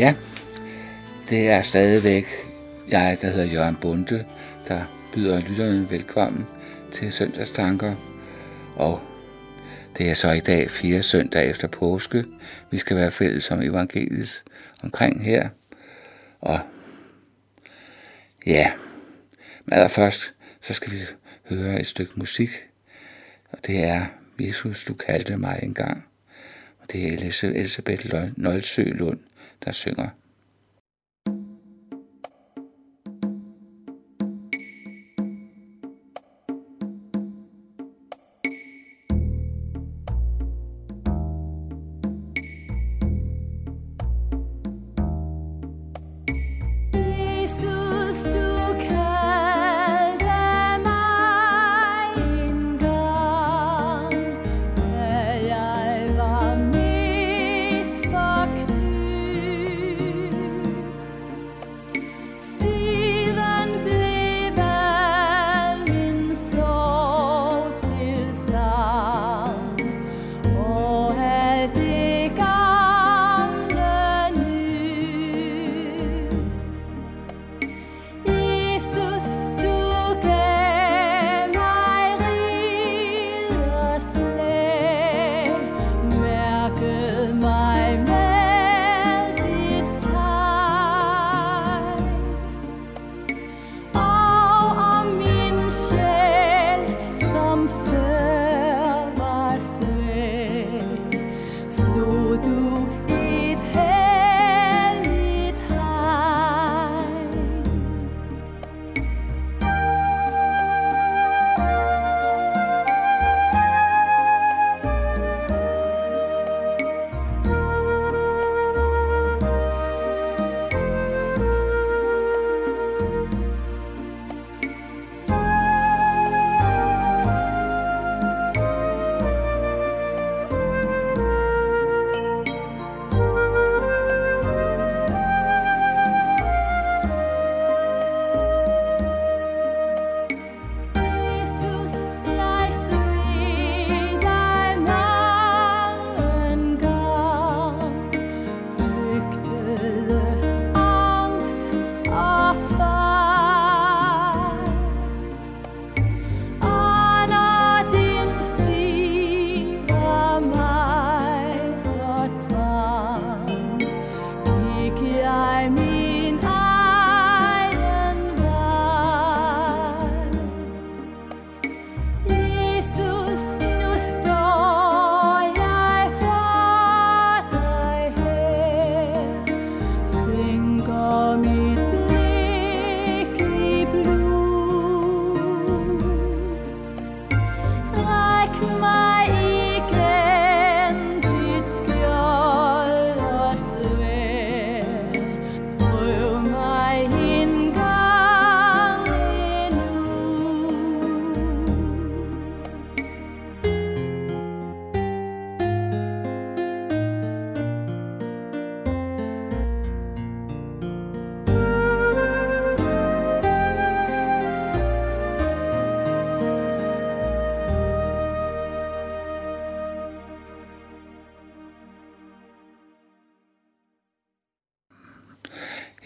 Ja, det er stadigvæk jeg, der hedder Jørgen Bunde, der byder lytterne velkommen til søndagstanker. Og det er så i dag fire søndag efter påske. Vi skal være fælles om evangeliet omkring her. Og ja, men allerførst så skal vi høre et stykke musik. Og det er Jesus, du kaldte mig engang. Og det er Elisabeth Nolsø Lund, der synger.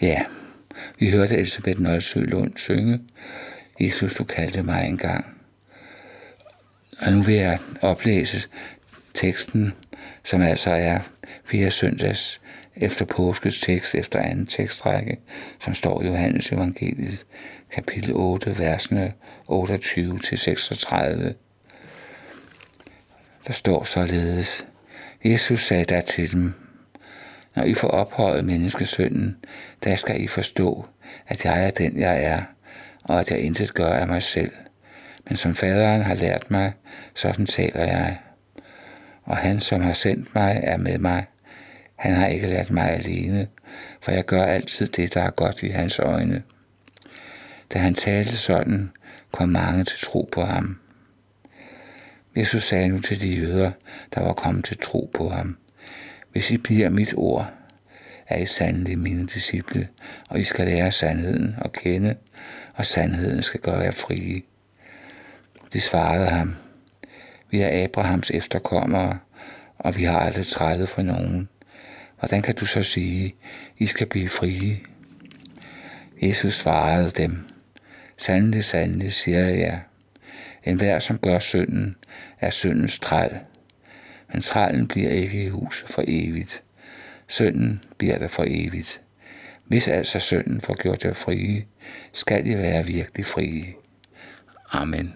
Ja, vi hørte Elisabeth Nolsø Lund synge, Jesus, du kaldte mig engang. Og nu vil jeg oplæse teksten, som altså er fire søndags efter påskes tekst, efter anden tekstrække, som står i Johannes evangeliet, kapitel 8, versene 28 til 36. Der står således, Jesus sagde der til dem, når I får ophøjet menneskesønnen, der skal I forstå, at jeg er den, jeg er, og at jeg intet gør af mig selv. Men som faderen har lært mig, sådan taler jeg. Og han, som har sendt mig, er med mig. Han har ikke lært mig alene, for jeg gør altid det, der er godt i hans øjne. Da han talte sådan, kom mange til tro på ham. Jesus sagde nu til de jøder, der var kommet til tro på ham, hvis I bliver mit ord, er I sandelig mine disciple, og I skal lære sandheden at kende, og sandheden skal gøre jer frie. De svarede ham, vi er Abrahams efterkommere, og vi har aldrig trædet for nogen. hvordan kan du så sige, I skal blive frie? Jesus svarede dem, Sandelig, sandelig, siger jeg jer. En hver, som gør synden, er syndens træl. Men trælen bliver ikke i huset for evigt. Synden bliver der for evigt. Hvis altså synden får gjort jer frie, skal I være virkelig frie. Amen.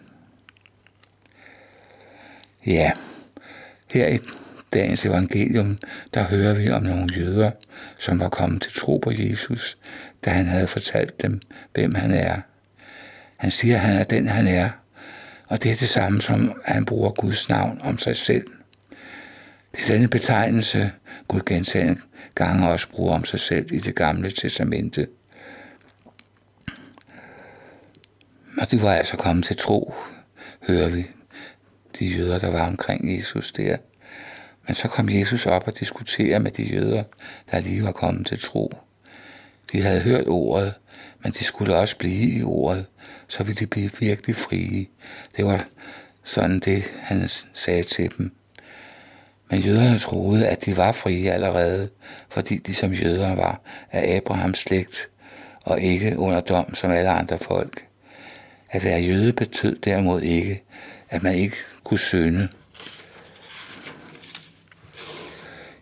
Ja, her i dagens evangelium, der hører vi om nogle jøder, som var kommet til tro på Jesus, da han havde fortalt dem, hvem han er. Han siger, at han er den, han er, og det er det samme som, at han bruger Guds navn om sig selv. Det er denne betegnelse, Gud gentagende gange også bruger om sig selv i det gamle testamente. Og de var altså kommet til tro, hører vi, de jøder, der var omkring Jesus der. Men så kom Jesus op og diskuterede med de jøder, der lige var kommet til tro. De havde hørt ordet, men de skulle også blive i ordet, så ville de blive virkelig frie. Det var sådan det, han sagde til dem. Men jøderne troede, at de var frie allerede, fordi de som jøder var af Abrahams slægt og ikke under dom som alle andre folk. At være jøde betød derimod ikke, at man ikke kunne synde.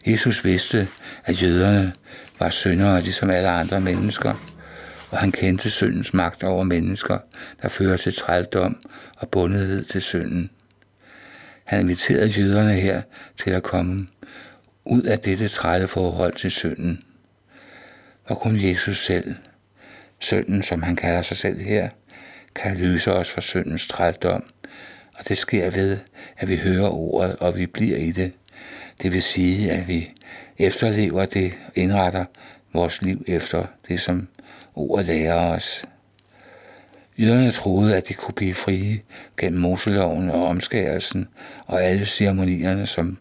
Jesus vidste, at jøderne var syndere ligesom alle andre mennesker, og han kendte syndens magt over mennesker, der fører til trældom og bundethed til synden. Han inviterede jøderne her til at komme ud af dette trælle forhold til synden. Og kun Jesus selv, synden som han kalder sig selv her, kan løse os fra syndens trældom, og det sker ved, at vi hører ordet, og vi bliver i det. Det vil sige, at vi efterlever det, indretter vores liv efter det, som ordet lærer os. Jøderne troede, at de kunne blive frie gennem Moseloven og omskærelsen og alle ceremonierne, som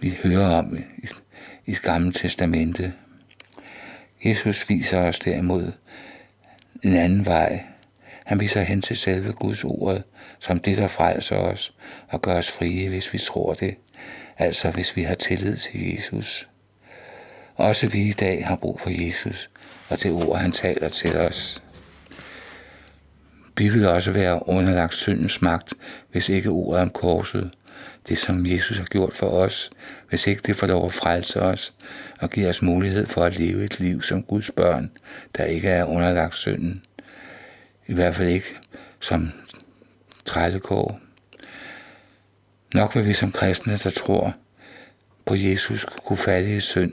vi hører om i, i det gamle testamente. Jesus viser os derimod en anden vej. Han viser hen til selve Guds ord, som det, der frelser os og gør os frie, hvis vi tror det. Altså hvis vi har tillid til Jesus. Også vi i dag har brug for Jesus og det ord, han taler til os. Vi vil også være underlagt syndens magt, hvis ikke ordet om korset, det som Jesus har gjort for os, hvis ikke det får lov at frelse os og give os mulighed for at leve et liv som Guds børn, der ikke er underlagt synden. I hvert fald ikke som trællekår. Nok vil vi som kristne, der tror på Jesus, kunne falde i synd,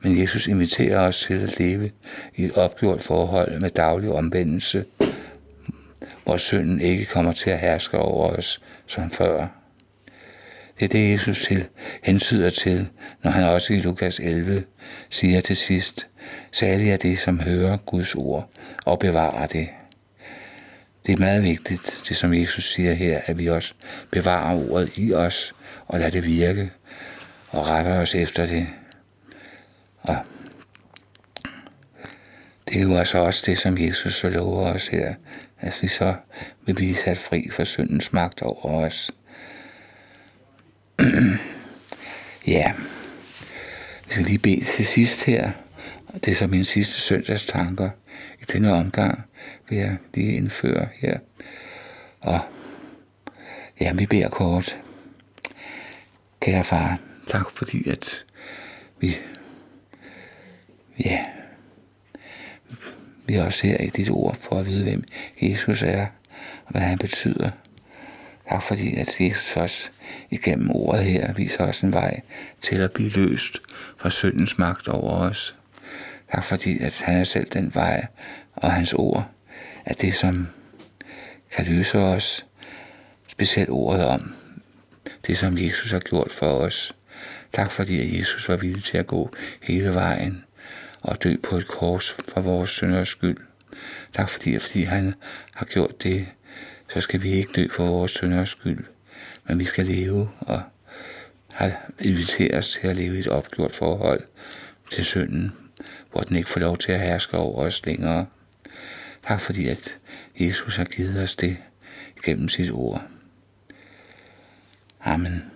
men Jesus inviterer os til at leve i et opgjort forhold med daglig omvendelse, hvor synden ikke kommer til at herske over os som før. Det er det, Jesus til, hensyder til, når han også i Lukas 11 siger til sidst, særligt er det, som hører Guds ord og bevarer det. Det er meget vigtigt, det som Jesus siger her, at vi også bevarer ordet i os og lader det virke og retter os efter det. Og det er jo altså også det, som Jesus så lover os her, at vi så vil blive sat fri for syndens magt over os. ja, vi skal lige bede til sidst her, og det er så min sidste søndags tanker i denne omgang, vil jeg lige indføre her. Og ja, vi beder kort. Kære far, tak fordi at vi ja, vi er også her i dit ord for at vide, hvem Jesus er, og hvad han betyder. Tak fordi, at Jesus også igennem ordet her viser os en vej til at blive løst fra syndens magt over os. Tak fordi, at han er selv den vej, og hans ord er det, som kan løse os. Specielt ordet om det, som Jesus har gjort for os. Tak fordi, at Jesus var villig til at gå hele vejen og dø på et kors for vores synders skyld. Tak fordi, fordi han har gjort det, så skal vi ikke dø for vores synders skyld, men vi skal leve og har inviteret os til at leve i et opgjort forhold til synden, hvor den ikke får lov til at herske over os længere. Tak fordi, at Jesus har givet os det gennem sit ord. Amen.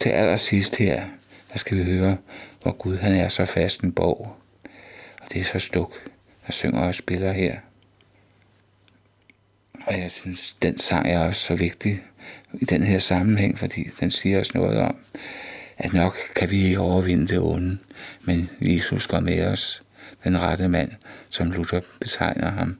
Til allersidst her der skal vi høre, hvor Gud han er så fast en borg. Og det er så stuk, der synger og spiller her. Og jeg synes, den sang er også så vigtig i den her sammenhæng, fordi den siger os noget om, at nok kan vi ikke overvinde det onde, men Jesus går med os, den rette mand, som Luther betegner ham.